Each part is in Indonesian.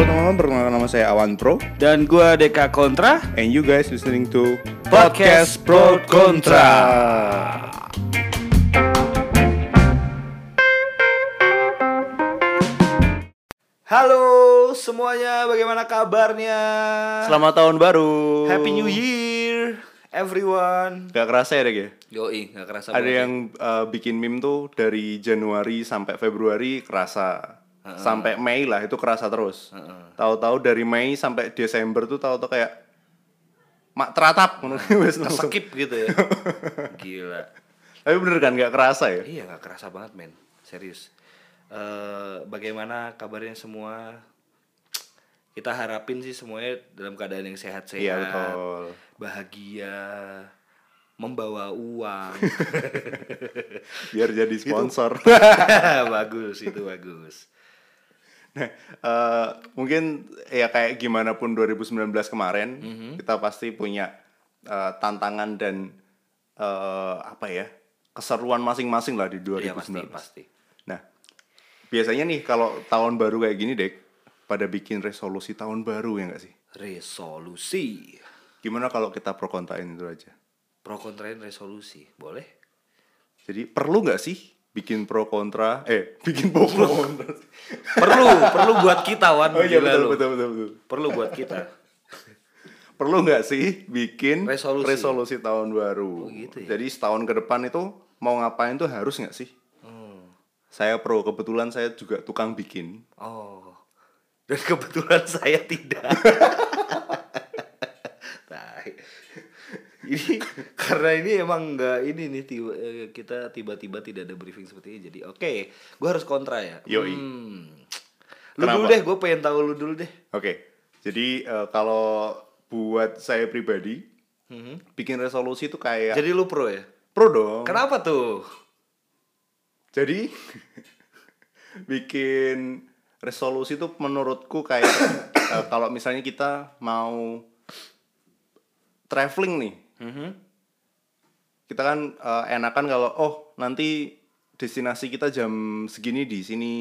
Halo teman-teman, perkenalkan nama saya Awan Pro Dan gua Deka Kontra and you guys listening to Podcast Pro Kontra. Halo semuanya, bagaimana kabarnya? Selamat tahun baru. Happy New Year everyone. Gak kerasa ya, Dek ya? Yoi, nggak kerasa Ada banget. yang uh, bikin meme tuh dari Januari sampai Februari kerasa. Sampai Mei lah itu kerasa terus. Tahu-tahu dari Mei sampai Desember tuh tahu-tahu kayak mak teratap langsung. Skip gitu ya. Gila. Tapi bener kan gak kerasa ya? Iya nggak kerasa banget men, serius. Eh bagaimana kabarnya semua? Kita harapin sih semuanya dalam keadaan yang sehat-sehat, Iya, betul. bahagia, membawa uang. Biar jadi sponsor. bagus itu bagus. Nah, eh, mungkin ya kayak gimana pun 2019 kemarin, Mhm. kita pasti punya eh, tantangan dan eh, apa ya keseruan masing-masing lah di 2019. Iya pasti pasti. Nah, biasanya nih kalau tahun baru kayak gini, Dek, pada bikin resolusi tahun baru ya nggak sih? Resolusi. Gimana kalau kita pro kontrain itu aja? Pro kontrain resolusi, boleh? Jadi perlu nggak sih bikin pro kontra? Eh, bikin pro kontra. Perlu, perlu buat kita Wan. Oh iya betul, betul betul betul. Perlu buat kita. perlu nggak sih bikin Resolusi. tahun baru? Oh, gitu ya? Jadi setahun ke depan itu mau ngapain tuh harus nggak sih? Hmm. Saya pro, kebetulan saya juga tukang bikin. Oh. Dan kebetulan saya tidak. Tai. Ini karena ini emang nggak ini nih tiba, eh, kita tiba-tiba tidak ada briefing seperti ini jadi oke gue harus kontra ya Yoi. Hmm. lu Kenapa? dulu deh gue pengen tahu lu dulu deh Oke, jadi eh, kalau buat saya pribadi, bikin resolusi itu kayak jadi lu pro ya pro dong. kenapa tuh Jadi bikin resolusi itu menurutku kayak eh, kalau misalnya kita mau traveling nih, Mhm. kita kan eh, enakan kalau oh nanti destinasi kita jam segini di sini.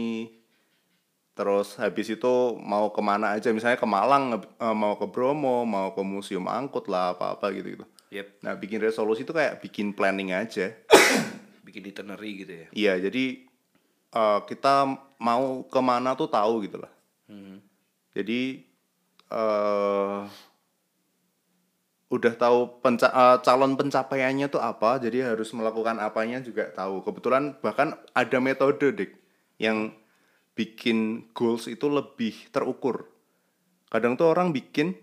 Terus habis itu mau ke mana aja. Misalnya ke Malang eh, mau ke Bromo mau ke museum angkut lah apa apa gitu gitu yep. Nah bikin resolusi itu kayak bikin planning aja. Bikin itinerary gitu ya? Iya jadi eh, kita mau ke mana tuh tahu gitu lah. Mhm. jadi eh udah tahu penca- eh, calon pencapaiannya tuh apa jadi harus melakukan apanya juga tahu. Kebetulan bahkan ada metode dek yang bikin goals itu lebih terukur. Kadang tuh orang bikin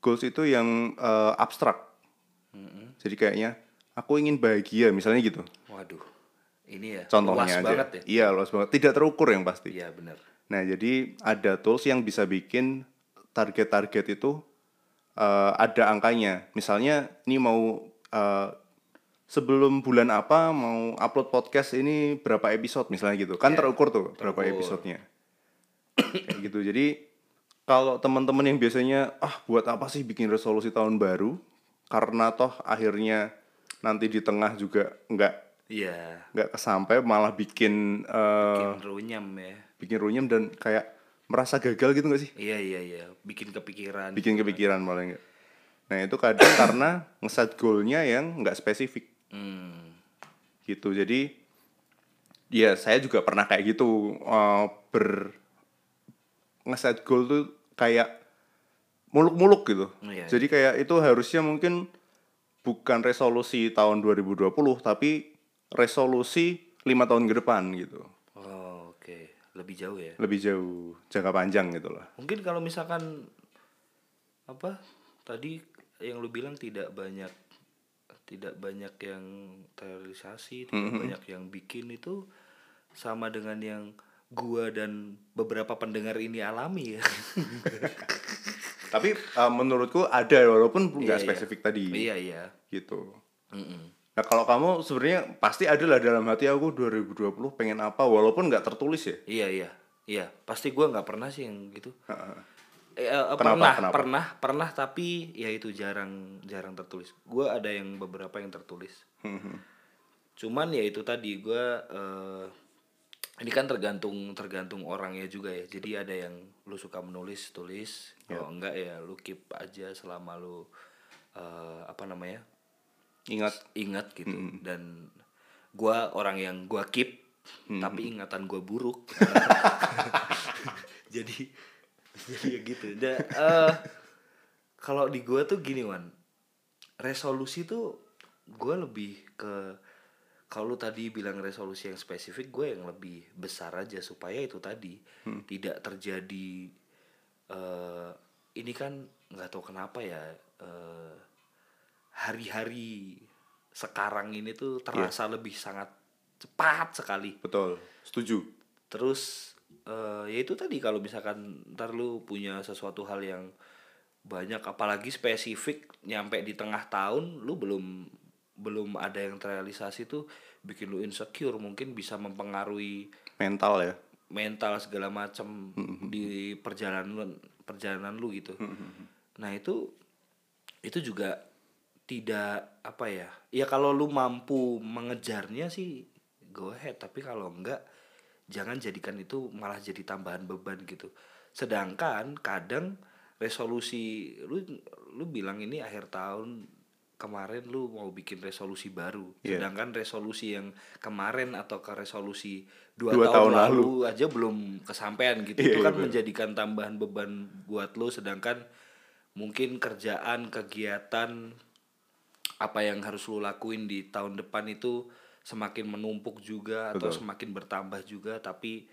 goals itu yang eh, abstrak. Jadi kayaknya aku ingin bahagia misalnya gitu. Waduh ini ya contohnya luas aja. banget ya. Iya luas banget. Tidak terukur yang pasti. Iya benar. Nah, jadi ada tools yang bisa bikin target-target itu eh, ada angkanya. Misalnya, ini mau eh, sebelum bulan apa mau upload podcast ini berapa episode misalnya gitu. Kan terukur tuh berapa episodenya. Kayak gitu. Jadi kalau teman-teman yang biasanya ah buat apa sih bikin resolusi tahun baru? Karena toh akhirnya nanti di tengah juga nggak iya nggak kesampai malah bikin eh, bikin runyam ya bikin runyam dan kayak merasa gagal gitu gak sih? iya iya iya bikin kepikiran Bikin kepikiran malah enggak. Nah itu kadang karena ngeset goalnya yang nggak spesifik hmm. gitu. Jadi ya saya juga pernah kayak gitu eh, ber ngeset goal tuh kayak muluk-muluk gitu. Iya, Jadi kayak itu harusnya mungkin bukan resolusi tahun 2020 tapi resolusi lima tahun ke depan gitu. Lebih jauh ya Lebih jauh jangka panjang gitu lah. mungkin kalau misalkan apa tadi yang lu bilang tidak banyak tidak banyak yang terrealisasi tidak banyak yang bikin itu sama dengan yang gua dan beberapa pendengar ini alami ya Tapi uh, menurutku ada walaupun nggak Iya, iya. spesifik tadi iya iya gitu. Mm-mm. Nah kalau kamu sebenarnya pasti ada lah dalam hati aku 2020 pengen apa walaupun nggak tertulis ya. iya iya iya. Pasti gua nggak pernah sih yang gitu. Eh, eh, Kenapa, pernah kenapa? pernah pernah tapi ya itu jarang jarang tertulis. Gua ada yang beberapa yang tertulis. Hmm, cuman ya itu tadi gue ini kan tergantung tergantung orangnya juga ya. Jadi ada yang lu suka menulis tulis. Kalau enggak ya lu keep aja selama lu eh, apa namanya Ingat. Ingat gitu. Dan gua orang yang gua keep tapi ingatan gua buruk. Jadi jadi ya gitu. Dan eh, kalau di gua tuh gini wan. Resolusi tuh gua lebih ke kalau lu tadi bilang resolusi yang spesifik gue yang lebih besar aja supaya itu tadi tidak terjadi eh ini kan nggak tahu kenapa ya eh, hari-hari sekarang ini tuh terasa lebih sangat cepat sekali. Betul setuju. Terus eh ya itu tadi kalau misalkan ntar lu punya sesuatu hal yang banyak apalagi spesifik nyampe di tengah tahun lu belum belum ada yang terrealisasi tuh bikin lu insecure mungkin bisa mempengaruhi mental ya. mental segala macam di perjalanan lu, perjalanan lu gitu. Nah itu itu juga tidak apa ya ya kalau lu mampu mengejarnya sih go ahead. Tapi kalau enggak jangan jadikan itu malah jadi tambahan beban gitu. Sedangkan kadang resolusi lu lu bilang ini akhir tahun kemarin lu mau bikin resolusi baru. Iya. sedangkan resolusi yang kemarin atau ke resolusi dua, Dua tahun, tahun lalu, aja belum kesampaian gitu. Iya, itu iya, kan bener. menjadikan tambahan beban buat lu. Sedangkan mungkin kerjaan kegiatan apa yang harus lu lakuin di tahun depan itu semakin menumpuk juga atau Betul. semakin bertambah juga tapi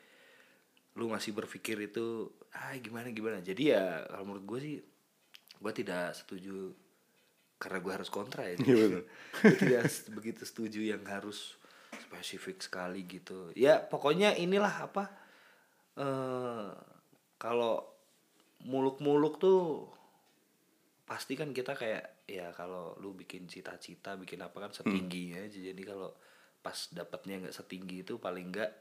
lu masih berpikir itu ah gimana gimana jadi ya kalau menurut gue sih gue tidak setuju karena gue harus kontra ya Iya, betul. gue tidak begitu setuju yang harus spesifik sekali gitu ya pokoknya inilah apa eh kalau muluk-muluk tuh pasti kan kita kayak ya kalau lu bikin cita-cita bikin apa kan setingginya aja jadi kalau pas dapatnya nggak setinggi itu paling nggak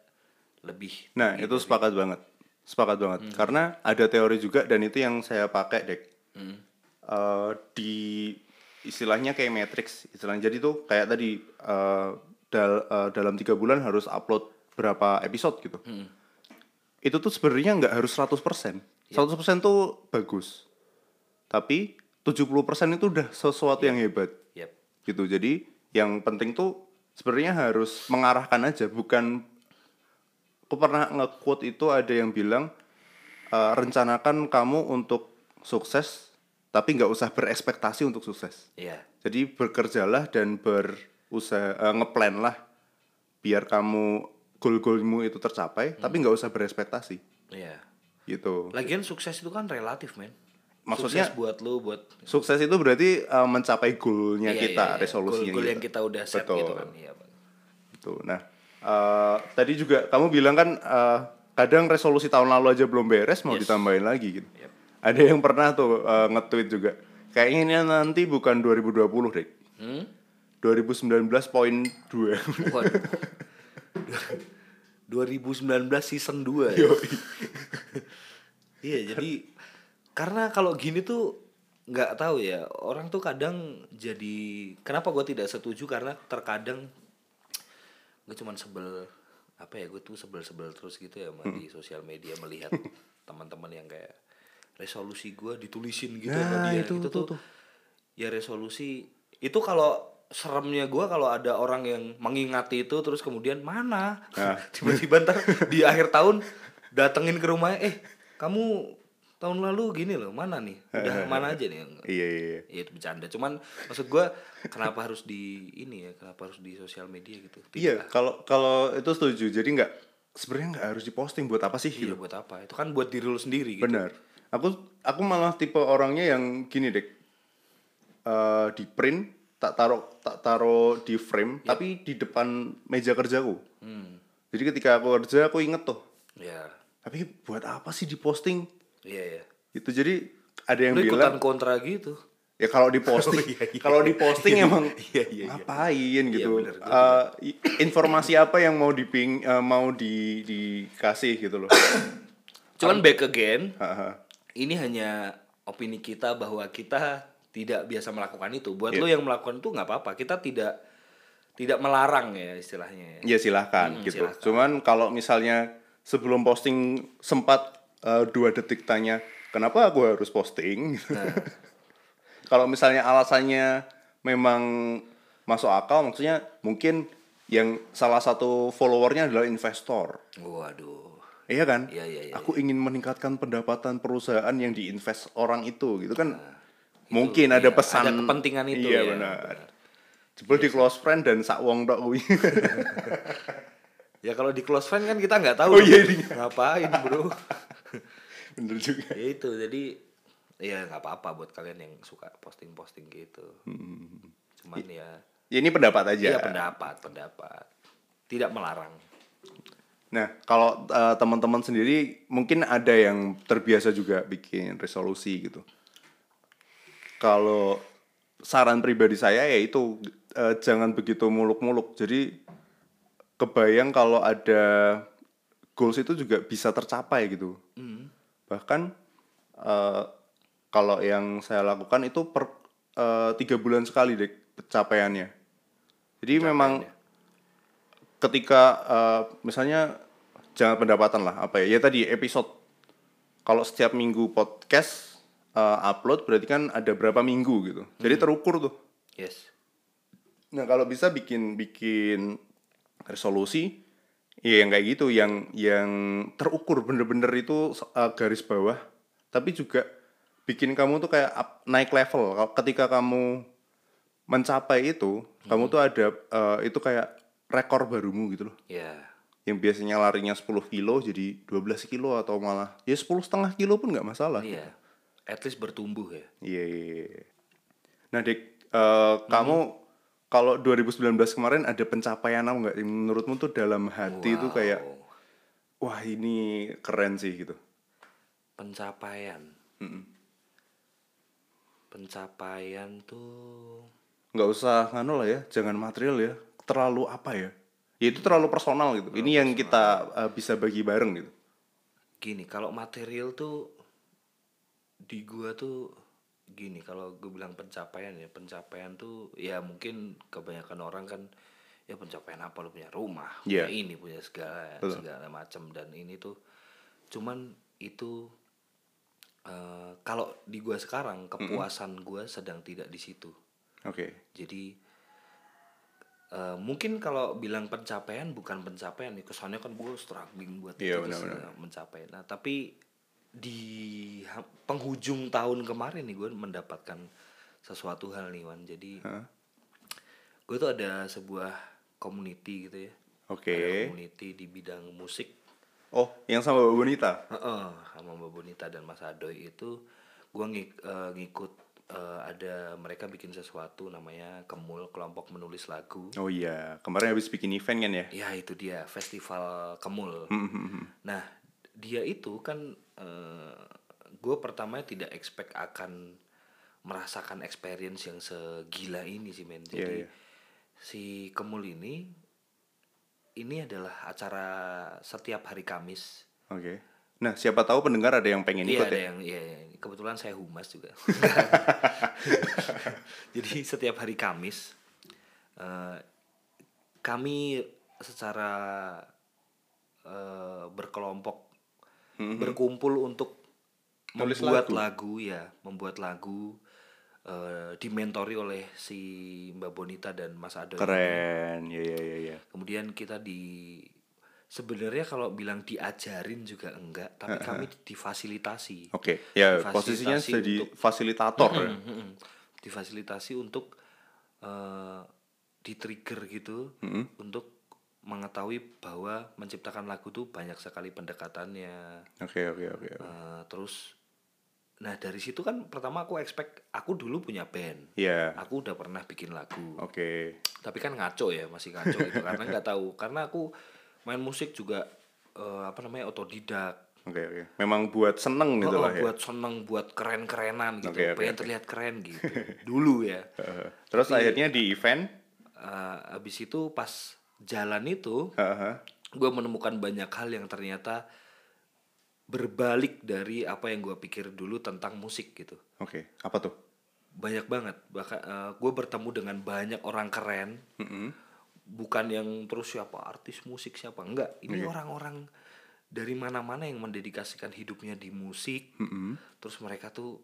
lebih Nah, itu sepakat banget. Sepakat banget. Karena ada teori juga dan itu yang saya pakai, Dek. Hmm. Eh, di istilahnya kayak matrix, istilahnya. Jadi tuh kayak tadi eh, dal- eh, dalam tiga bulan harus upload berapa episode gitu. Itu tuh sebenarnya nggak harus 100%. 100% tuh bagus. Tapi 70% itu udah sesuatu yang hebat Yap. gitu jadi yang penting tuh sebenarnya harus mengarahkan aja bukan aku pernah nge-quote itu ada yang bilang eh, rencanakan kamu untuk sukses tapi nggak usah berekspektasi untuk sukses Iya. jadi bekerjalah dan berusaha eh, ngeplan lah biar kamu goal-goalmu itu tercapai tapi nggak usah berekspektasi Iya. gitu Lagian sukses itu kan relatif, men. Maksudnya- sukses buat lu buat sukses itu berarti eh, mencapai goalnya Iya, kita iya, iya. resolusinya Goal-goal kita. yang kita udah set Betul. gitu kan. Iya, Bang. Tuh, nah eh, tadi juga kamu bilang kan eh, kadang resolusi tahun lalu aja belum beres mau Yes. ditambahin lagi gitu. Yep. Ada yang pernah tuh eh, nge-tweet juga. Kayaknya ini nanti bukan 2020 deh. Hmm? 2019.2. Waduh. 2019 season 2 ya. iya, jadi karena kalau gini tuh nggak tahu ya, orang tuh kadang jadi kenapa gue tidak setuju? Karena terkadang gue cuman sebel apa ya gue tuh sebel-sebel terus gitu ya sama di sosial media melihat teman-teman yang kayak resolusi gue ditulisin gitu sama Nah, dia. itu itu, tuh, tuh, tuh. ya resolusi. Itu kalau seremnya gue kalau ada orang yang mengingati itu terus kemudian mana? Nah. tiba-tiba ntar di akhir tahun datengin ke rumahnya eh kamu tahun lalu gini loh mana nih udah mana aja nih iya iya. iya. ya itu bercanda cuman maksud gue kenapa harus di ini ya kenapa harus di sosial media gitu Iya, kalau kalau itu setuju. Jadi nggak sebenarnya nggak harus diposting buat apa sih iya gitu. buat apa itu kan buat diri lu sendiri gitu Benar. Aku aku malah tipe orangnya yang gini dek. Eh, di print tak taruh tak taruh di frame tapi di depan meja kerjaku. hmm Jadi ketika aku kerja aku inget tuh. ya Tapi buat apa sih diposting? Iya ya Itu jadi ada yang lu bilang ikutan kontra gitu ya kalau diposting Oh, iya, iya. kalau diposting emang Iya, iya, iya. ngapain gitu. bener, gua Eh, i- informasi apa yang mau diping eh, mau di dikasih gitu loh. cuman back again ini hanya opini kita bahwa kita tidak biasa melakukan itu. Buat Iya. lo yang melakukan itu nggak apa-apa. Kita tidak tidak melarang ya istilahnya ya. Ya silahkan Hmm, gitu. silahkan. Cuman kalau misalnya sebelum posting sempat eh, dua detik tanya kenapa aku harus posting? Nah. kalau misalnya alasannya memang masuk akal, maksudnya mungkin yang salah satu followernya adalah investor. Waduh. Iya kan? Iya, iya, iya, Aku ingin meningkatkan pendapatan perusahaan yang diinvest orang itu, gitu kan? Nah, Mungkin iya, ada pesan. ada kepentingan itu Iya ya, benar. benar. Jebol di close friend dan sak wong tok kuwi. Ya kalau di close friend kan kita nggak tahu. Oh, iya, iya. Ngapain bro? Bener juga. ya itu jadi ya nggak apa-apa buat kalian yang suka posting-posting gitu. Cuman ya Ya ini pendapat aja. Iya pendapat, pendapat. Tidak melarang. Nah, kalau eh, teman-teman sendiri mungkin ada yang terbiasa juga bikin resolusi gitu. Kalau saran pribadi saya yaitu eh, jangan begitu muluk-muluk. Jadi kebayang kalau ada goals itu juga bisa tercapai gitu. Bahkan eh, kalau yang saya lakukan itu per eh, tiga bulan sekali deh pencapaiannya. Jadi memang ketika eh, misalnya jangan pendapatan lah apa ya ya tadi episode. Kalau setiap minggu podcast eh, upload berarti kan ada berapa minggu gitu. Jadi terukur tuh. Yes. nah kalau bisa bikin bikin resolusi ya yang kayak gitu yang yang terukur bener-bener itu eh, garis bawah tapi juga bikin kamu tuh kayak up- naik level Kalau ketika kamu mencapai itu kamu tuh ada eh, itu kayak rekor barumu gitu loh Ya. yang biasanya larinya 10 kilo jadi 12 kilo atau malah ya 10 setengah kilo pun nggak masalah. Iya. At least bertumbuh ya. Iya. iya, iya. Nah, Dek, eh, kamu kalau 2019 kemarin ada pencapaian apa nggak? Menurutmu tuh dalam hati tuh kayak Wow. wah ini keren sih gitu. pencapaian. Pencapaian tuh Nggak usah nganu lah ya, jangan material ya. Terlalu apa ya? Ya itu terlalu personal gitu. ini yang kita eh, bisa bagi bareng gitu. gini, kalau material tuh di gua tuh gini, kalau gue bilang pencapaian ya, pencapaian tuh ya mungkin kebanyakan orang kan ya pencapaian apa lu punya rumah, Iya. punya ini, punya segala Betul. segala macam dan ini tuh cuman itu eh, kalau di gua sekarang kepuasan gua sedang tidak di situ. Oke. Jadi eh, mungkin kalau bilang pencapaian bukan pencapaian nih kesannya kan gue struggling buat Iya, itu benar-benar. eh, mencapai. Nah tapi di penghujung tahun kemarin nih gue mendapatkan sesuatu hal nih Wan. Jadi Hah? gue tuh ada sebuah community gitu ya. Oke. Ada community di bidang musik. Oh, yang sama Mbak Bonita. Heeh, sama Mbak Bonita dan Mas Adoy itu gue ngik- eh, ngikut eh, ada mereka bikin sesuatu namanya Kemul kelompok menulis lagu. Oh iya, kemarin habis bikin event kan ya? Ya itu dia festival Kemul. Hmm, hmm, hmm. Nah dia itu kan gue pertama tidak expect akan merasakan experience yang segila ini sih men. Jadi Iya, iya. si Kemul ini ini adalah acara setiap hari Kamis. Oke. Nah, siapa tahu pendengar ada yang pengen Iya ikut ada ya? yang iya, iya. kebetulan saya humas juga. Jadi setiap hari Kamis eh, kami secara eh, berkelompok berkumpul untuk Hmm, Nulis membuat lagu. lagu. ya, membuat lagu eh, dimentori oleh si Mbak Bonita dan Mas Ado. ini. Keren. Ya ya ya ya. Kemudian kita di sebenarnya kalau bilang diajarin juga enggak, tapi kami difasilitasi. Oke. Ya, Difasilitasi posisinya jadi untuk- fasilitator ya. Difasilitasi untuk eh di-trigger gitu untuk mengetahui bahwa menciptakan lagu tuh banyak sekali pendekatannya. Oke, oke, oke. Eh, terus nah dari situ kan pertama aku expect aku dulu punya band. Iya. Aku udah pernah bikin lagu. Oke. Tapi kan ngaco ya, masih ngaco gitu karena nggak tahu karena aku main musik juga eh, apa namanya otodidak. Oke, oke. Memang buat seneng gitu Oh, lah ya. buat seneng, buat keren-kerenan gitu, Oke, oke, pengen oke. terlihat keren gitu. Dulu ya. Heeh. Terus akhirnya di event Eh, habis itu pas jalan itu heeh, gue menemukan banyak hal yang ternyata berbalik dari apa yang gue pikir dulu tentang musik gitu. Oke, apa tuh? banyak banget. Bahkan gue bertemu dengan banyak orang keren. Mm-mm. bukan yang terus siapa artis musik siapa? Enggak. Ini orang-orang dari mana-mana yang mendedikasikan hidupnya di musik. Terus mereka tuh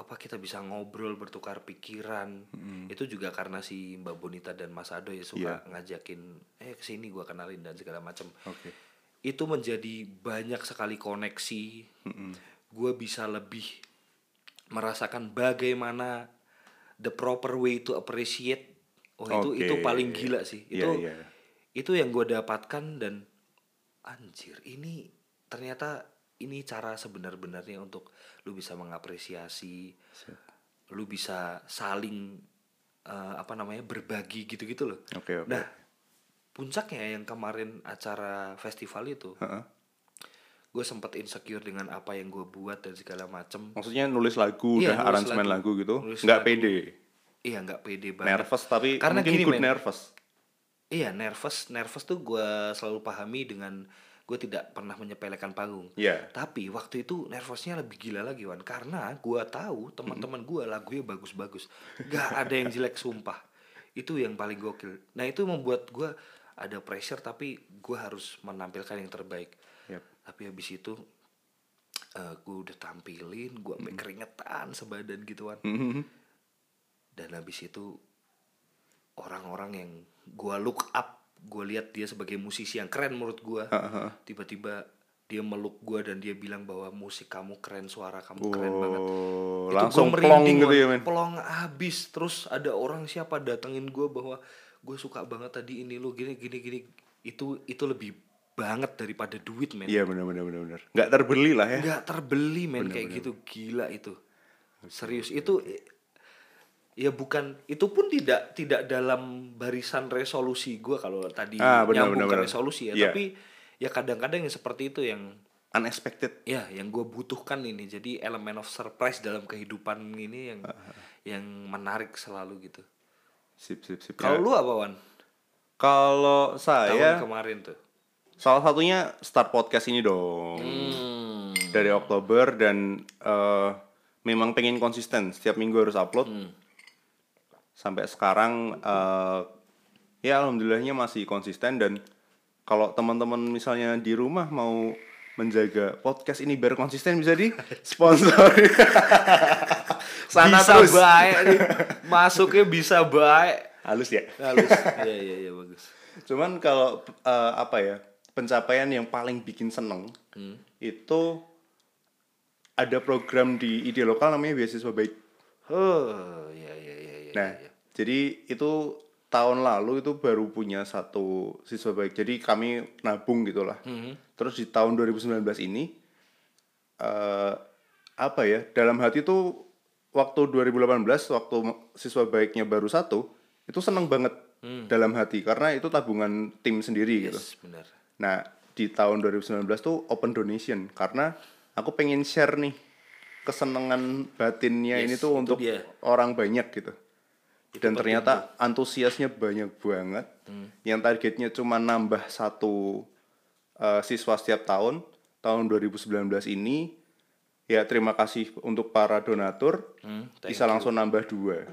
apa kita bisa ngobrol bertukar pikiran. Itu juga karena si Mbak Bonita dan Mas Ado ya suka ngajakin eh ke sini gua kenalin dan segala macam Oke. itu menjadi banyak sekali koneksi. Gue bisa lebih merasakan bagaimana the proper way to appreciate. Oh itu Oke. itu paling gila sih. Iya, itu iya. itu yang gue dapatkan dan anjir ini ternyata ini cara sebenar-benarnya untuk lu bisa mengapresiasi lu bisa saling eh, apa namanya berbagi gitu-gitu loh Oke, oke. nah puncaknya yang kemarin acara festival itu Heeh. gue sempat insecure dengan apa yang gue buat dan segala macem Maksudnya nulis lagu, Iya, udah aransemen lagu. lagu, gitu, nggak lagu. pede, iya nggak pede banget nervous tapi Karena mungkin gini, good nervous. iya nervous nervous tuh gue selalu pahami dengan gue tidak pernah menyepelekan panggung. Iya. tapi waktu itu nervousnya lebih gila lagi Wan. Karena gue tahu teman-teman gue lagunya bagus-bagus. Nggak ada yang jelek sumpah. Itu yang paling gokil. Nah itu membuat gue ada pressure tapi gue harus menampilkan yang terbaik. Yap. tapi habis itu eh gue udah tampilin gue sampai keringetan sebadan gituan Mhm. dan habis itu orang-orang yang gue look up gue lihat dia sebagai musisi yang keren menurut gue tiba-tiba dia meluk gue dan dia bilang bahwa musik kamu keren suara kamu keren banget. Oh, Itu langsung merinding, gitu ya, men. Plong abis. Terus ada orang siapa datengin gue bahwa gue suka banget tadi ini lo gini gini gini. Itu itu lebih banget daripada duit men. Iya benar benar benar benar. Nggak terbeli lah ya. nggak terbeli men. Kayak gitu. Gila itu. Serius. itu ya bukan itu pun tidak tidak dalam barisan resolusi gue kalau tadi Ah, benar, nyambung benar, ke benar. resolusi ya Iya. tapi ya kadang-kadang yang seperti itu yang Unexpected. ya yang gue butuhkan ini jadi elemen of surprise dalam kehidupan ini yang yang menarik selalu gitu Sip sip sip. kalau Ya. lu apa wan Kalau tahun saya kemarin tuh salah satunya start podcast ini dong. hmm. Dari Oktober dan eh, memang pengen konsisten setiap minggu harus upload. Hmm. Sampai sekarang eh, ya alhamdulillahnya masih konsisten dan kalau teman-teman misalnya di rumah mau menjaga podcast ini biar konsisten bisa di sponsor. Sana bisa baik masuknya bisa baik. Halus ya. halus. Iya iya iya bagus. Cuman kalau eh, apa ya pencapaian yang paling bikin seneng itu ada program di ide lokal namanya beasiswa baik. oh iya iya iya iya Nah, jadi itu tahun lalu itu baru punya satu siswa baik. Jadi kami nabung gitulah. Terus di tahun 2019 ini eh apa ya? Dalam hati tuh waktu 2018 waktu siswa baiknya baru satu, itu seneng banget dalam hati karena itu tabungan tim sendiri gitu. yes benar Nah, di tahun 2019 tuh open donation karena aku pengen share nih kesenangan batinnya Yes, ini tuh untuk dia. orang banyak gitu. Dan ternyata antusiasnya banyak banget. Hmm. Yang targetnya cuma nambah satu eh, siswa setiap tahun. Tahun 2019 ini ya terima kasih untuk para donatur. Hmm, bisa langsung nambah dua.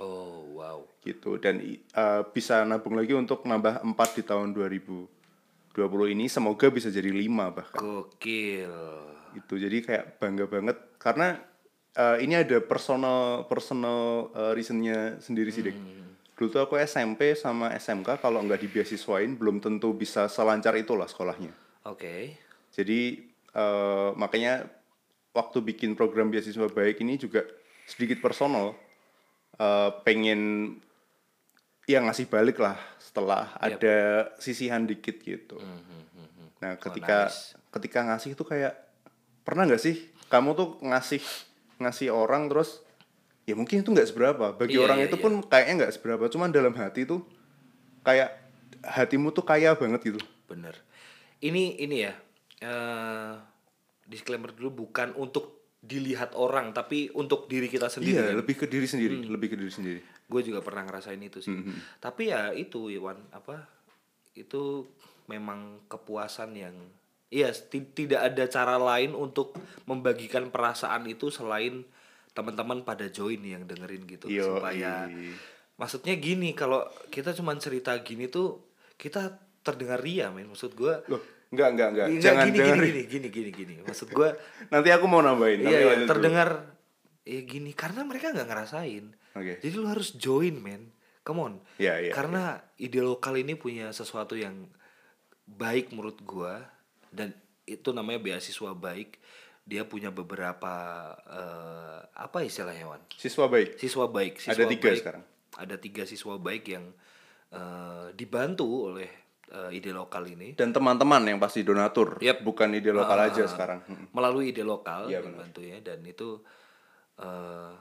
Oh wow. Gitu. Dan eh, bisa nabung lagi untuk nambah empat di tahun 2020 ini. Semoga bisa jadi lima bahkan. Gokil. Itu jadi kayak bangga banget. Karena eh, ini ada personal personal eh, reasonnya sendiri sih Dik. dulu tuh aku SMP sama SMK kalau nggak dibeasiswain belum tentu bisa selancar itulah sekolahnya. Oke. Jadi eh, makanya waktu bikin program beasiswa baik ini juga sedikit personal. Eh, pengen ya ngasih balik lah setelah ada sisihan dikit gitu. Nah ketika ketika ngasih itu kayak pernah nggak sih kamu tuh ngasih ngasih orang terus ya mungkin itu nggak seberapa. Bagi Iya, orang iya, itu pun kayaknya nggak seberapa. Cuman dalam hati tuh kayak hatimu tuh kaya banget gitu. bener. Ini ini ya eh disclaimer dulu bukan untuk dilihat orang tapi untuk diri kita sendiri Iya kan? lebih ke diri sendiri lebih ke diri sendiri. gue juga pernah ngerasain itu sih. Tapi ya itu Iwan apa itu memang kepuasan yang iya ti- tidak ada cara lain untuk membagikan perasaan itu selain teman-teman pada join yang dengerin gitu Yoi. supaya maksudnya gini kalau kita cuman cerita gini tuh kita terdengar ria men maksud gue Loh, enggak enggak enggak. Jangan gini, jangan. gini, gini gini gini gini maksud gue Nanti aku mau nambahin. iya, iya, dulu. terdengar ya gini karena mereka nggak ngerasain Oke. jadi lu harus join men come on Iya, iya, karena ide lokal ini punya sesuatu yang baik menurut gua dan itu namanya beasiswa baik dia punya beberapa eh, apa istilahnya Wan Siswa baik. siswa baik siswa Ada tiga baik. sekarang. ada tiga siswa baik yang eh, dibantu oleh eh, ide lokal ini Dan teman-teman yang pasti donatur. Yap. Bukan ide lokal Ah, aja sekarang. Mm. melalui ide lokal Iya, benar. dibantunya dan itu eh,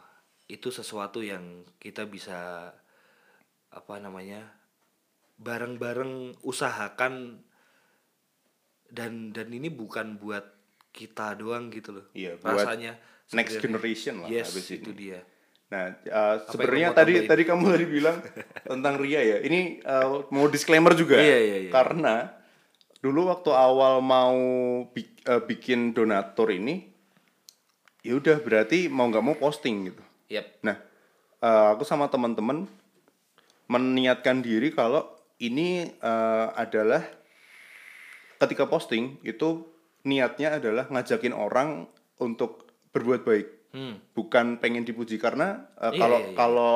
itu sesuatu yang kita bisa apa namanya bareng-bareng usahakan dan dan ini bukan buat kita doang gitu loh Iya, buat rasanya next generation lah yes habis itu ini. dia Nah, uh, sebenarnya tadi tambahin? tadi kamu tadi bilang tentang Ria ya. Ini uh, mau disclaimer juga. Iya, iya, iya. Karena dulu waktu awal mau bi- uh, bikin donatur ini, ya udah berarti mau nggak mau posting gitu. yep Nah, uh, aku sama teman-teman meniatkan diri kalau ini uh, adalah ketika posting itu niatnya adalah ngajakin orang untuk berbuat baik, hmm. bukan pengen dipuji karena uh, Iya, kalau iya, iya. kalau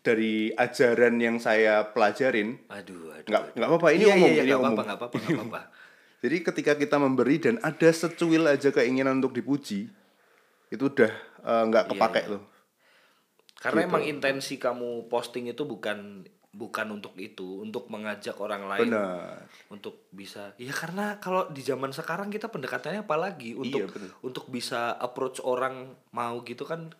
dari ajaran yang saya pelajarin aduh aduh nggak nggak apa-apa ini iya, umum iya, iya, ini nggak umum. apa-apa apa-apa nggak apa-apa Jadi ketika kita memberi dan ada secuil aja keinginan untuk dipuji, itu udah uh, nggak Iya, kepake tuh. Karena Gitu. emang intensi kamu posting itu bukan bukan untuk itu, untuk mengajak orang lain Benar. untuk bisa. Ya karena kalau di zaman sekarang kita pendekatannya apalagi untuk Iya, bener. untuk bisa approach orang mau gitu kan.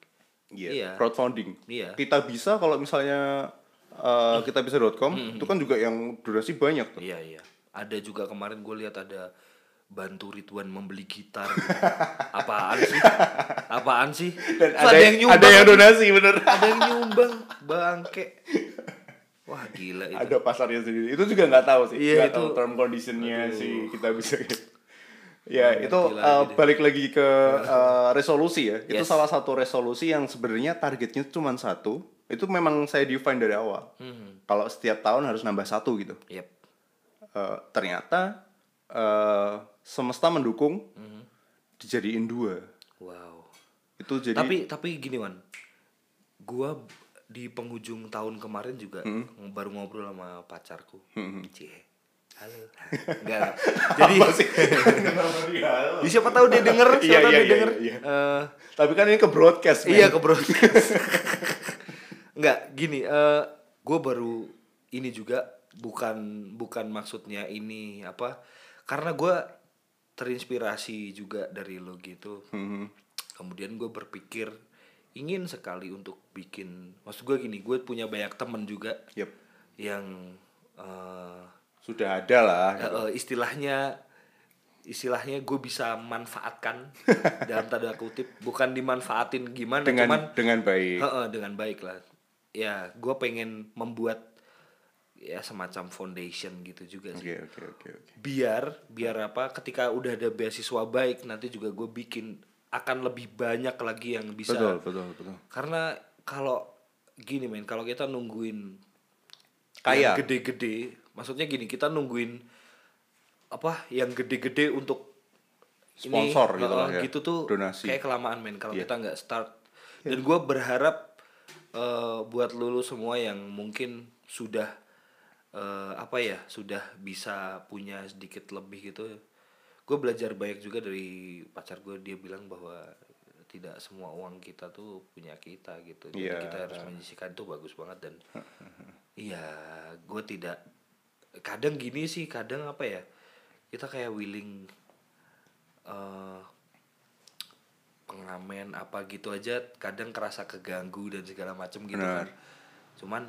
Iya, Iya. crowdfunding. Iya. Kita bisa kalau misalnya uh, kita bisa.com Hmm, itu kan juga yang durasi banyak tuh. Iya iya. Ada juga kemarin gue lihat ada bantu Ridwan membeli gitar. Apaan sih? Apaan sih? Dan Terus ada, yang nyumbang. ada yang donasi bener. ada yang nyumbang, bangke. Wah gila itu. ada pasarnya sendiri. Itu juga nggak tahu sih. Iya, itu- tahu term conditionnya sih kita bisa. ya Nggak itu uh, balik lagi ke uh, resolusi ya. Itu Yes. salah satu resolusi yang sebenarnya targetnya cuma satu. Itu memang saya define dari awal. Hmm. Kalau setiap tahun harus nambah satu gitu. Yep. Eh, ternyata eh, semesta mendukung Mhm. dijadiin dua. Wow. Itu jadi Tapi tapi gini Wan, gua di penghujung tahun kemarin juga Hmm. baru ngobrol sama pacarku. Cie. Halo. Enggak. Jadi Ya, siapa tahu dia denger, siapa Iya, tahu iya, dia iya, denger. iya. Eh, Tapi kan ini ke broadcast. men. iya ke broadcast. Enggak, gini, eh gue baru ini juga bukan bukan maksudnya ini apa? Karena gue terinspirasi juga dari lo gitu. Mhm. Kemudian gue berpikir ingin sekali untuk bikin, maksud gue gini, gue punya banyak temen juga Yep. yang eh, Sudah ada lah. eh, istilahnya istilahnya gue bisa manfaatkan dalam tanda kutip bukan dimanfaatin gimana dengan cuman dengan baik. Heeh, dengan baik lah ya gue pengen membuat ya semacam foundation gitu juga sih Oke oke oke oke. biar biar apa ketika udah ada beasiswa baik nanti juga gue bikin akan lebih banyak lagi yang bisa Betul betul betul. karena kalau gini men kalau kita nungguin Kaya. gede-gede maksudnya gini kita nungguin apa yang gede-gede untuk Sponsor gitu heeh, lah ya, gitu tuh donasi. kayak kelamaan men kalau Iya. kita nggak start dan gue berharap eh, buat lulu semua yang mungkin sudah eh, apa ya sudah bisa punya sedikit lebih gitu gue belajar banyak juga dari pacar gue dia bilang bahwa tidak semua uang kita tuh punya kita gitu jadi Iya. kita harus menyisikan tuh bagus banget dan iya gue tidak kadang gini sih kadang apa ya kita kayak willing eh pengamen apa gitu aja kadang kerasa keganggu dan segala macem gitu Benar. kan cuman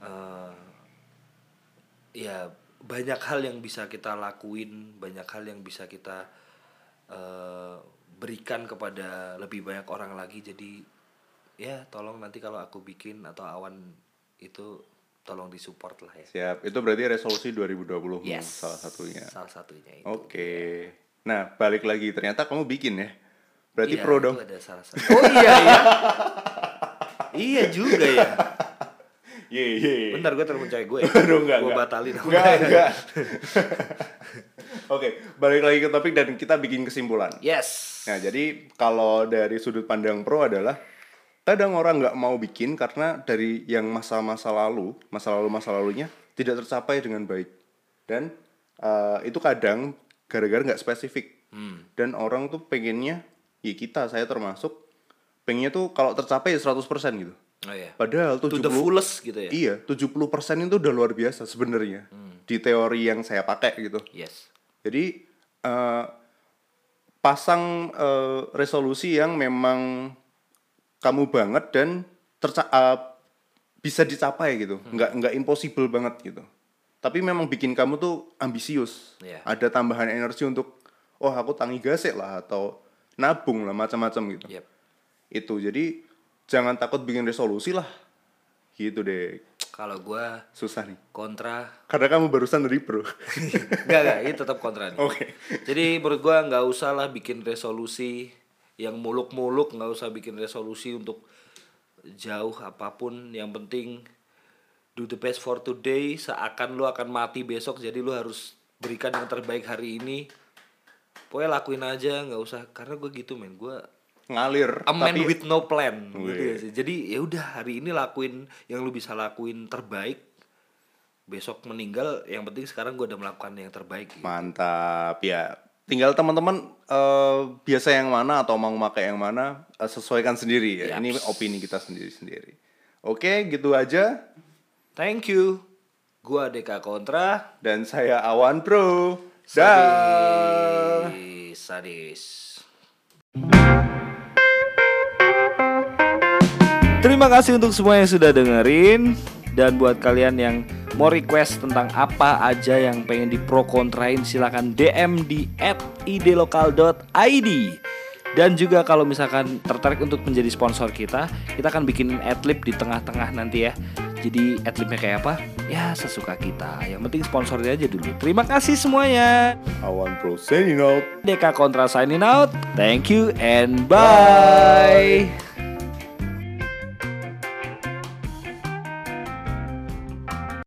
eh ya banyak hal yang bisa kita lakuin banyak hal yang bisa kita eh berikan kepada lebih banyak orang lagi jadi ya tolong nanti kalau aku bikin atau awan itu tolong disupport lah ya Siap. Itu berarti resolusi 2020 yes salah satunya. salah satunya itu Oke. Nah, balik lagi ternyata kamu bikin ya. Berarti Iya, pro dong. ada salah satu oh iya iya iya juga ya Ye ye. Bentar gue telepon cewek gue. Aduh, enggak, gue batalin. Enggak, enggak. Oke, balik lagi ke topik dan kita bikin kesimpulan. Yes. Nah, jadi kalau dari sudut pandang pro adalah kadang orang nggak mau bikin karena dari yang masa-masa lalu, masa lalu masa lalunya tidak tercapai dengan baik. Dan eh, itu kadang gara-gara nggak spesifik. Dan orang tuh pengennya, ya kita, saya termasuk, pengennya tuh kalau tercapai ya 100% gitu. Oh iya. Padahal To 70 the fullest gitu ya. Iya, 70% itu udah luar biasa sebenarnya. Di teori yang saya pakai gitu. Yes. Jadi eh, pasang eh, resolusi yang memang kamu banget dan terca eh, bisa dicapai gitu, nggak nggak impossible banget gitu. Tapi memang bikin kamu tuh ambisius. Iya. Ada tambahan energi untuk, oh aku tangi gasek lah atau nabung lah macam-macam gitu. Yep. Itu jadi jangan takut bikin resolusi lah. Gitu deh. Kalau gue Susah nih. kontra Karena kamu barusan dari bro. Enggak, enggak, ini tetap kontra nih. Oke. Jadi menurut gua nggak usah lah bikin resolusi yang muluk-muluk, nggak usah bikin resolusi untuk jauh apa pun. Yang penting do the best for today. Seakan lu akan mati besok, jadi lu harus berikan yang terbaik hari ini. Pokoknya lakuin aja, nggak usah. Karena gue gitu men, gue Ngalir. a man tapi with no plan. gitu Wih. ya sih. Jadi ya udah hari ini lakuin yang lu bisa lakuin terbaik. Besok meninggal, yang penting sekarang gue udah melakukan yang terbaik. gitu. Mantap ya. Tinggal teman-teman eh, biasa yang mana atau mau pakai yang mana eh, sesuaikan sendiri ya. Ini opini kita sendiri-sendiri. Oke, gitu aja. Thank you. Gua Deka Kontra. Dan saya Awan Pro. Dah. Sadis. Sadis. Terima kasih untuk semua yang sudah dengerin. Dan buat kalian yang mau request tentang apa aja yang pengen di pro kontrain silahkan DM di @idelokal.id dan juga kalau misalkan tertarik untuk menjadi sponsor kita kita akan bikinin adlib di tengah-tengah nanti ya. Jadi adlibnya kayak apa? Ya sesuka kita. Yang penting sponsornya aja dulu. Terima kasih semuanya. Awan Pro signing out. Deka Kontra signing out. Thank you and bye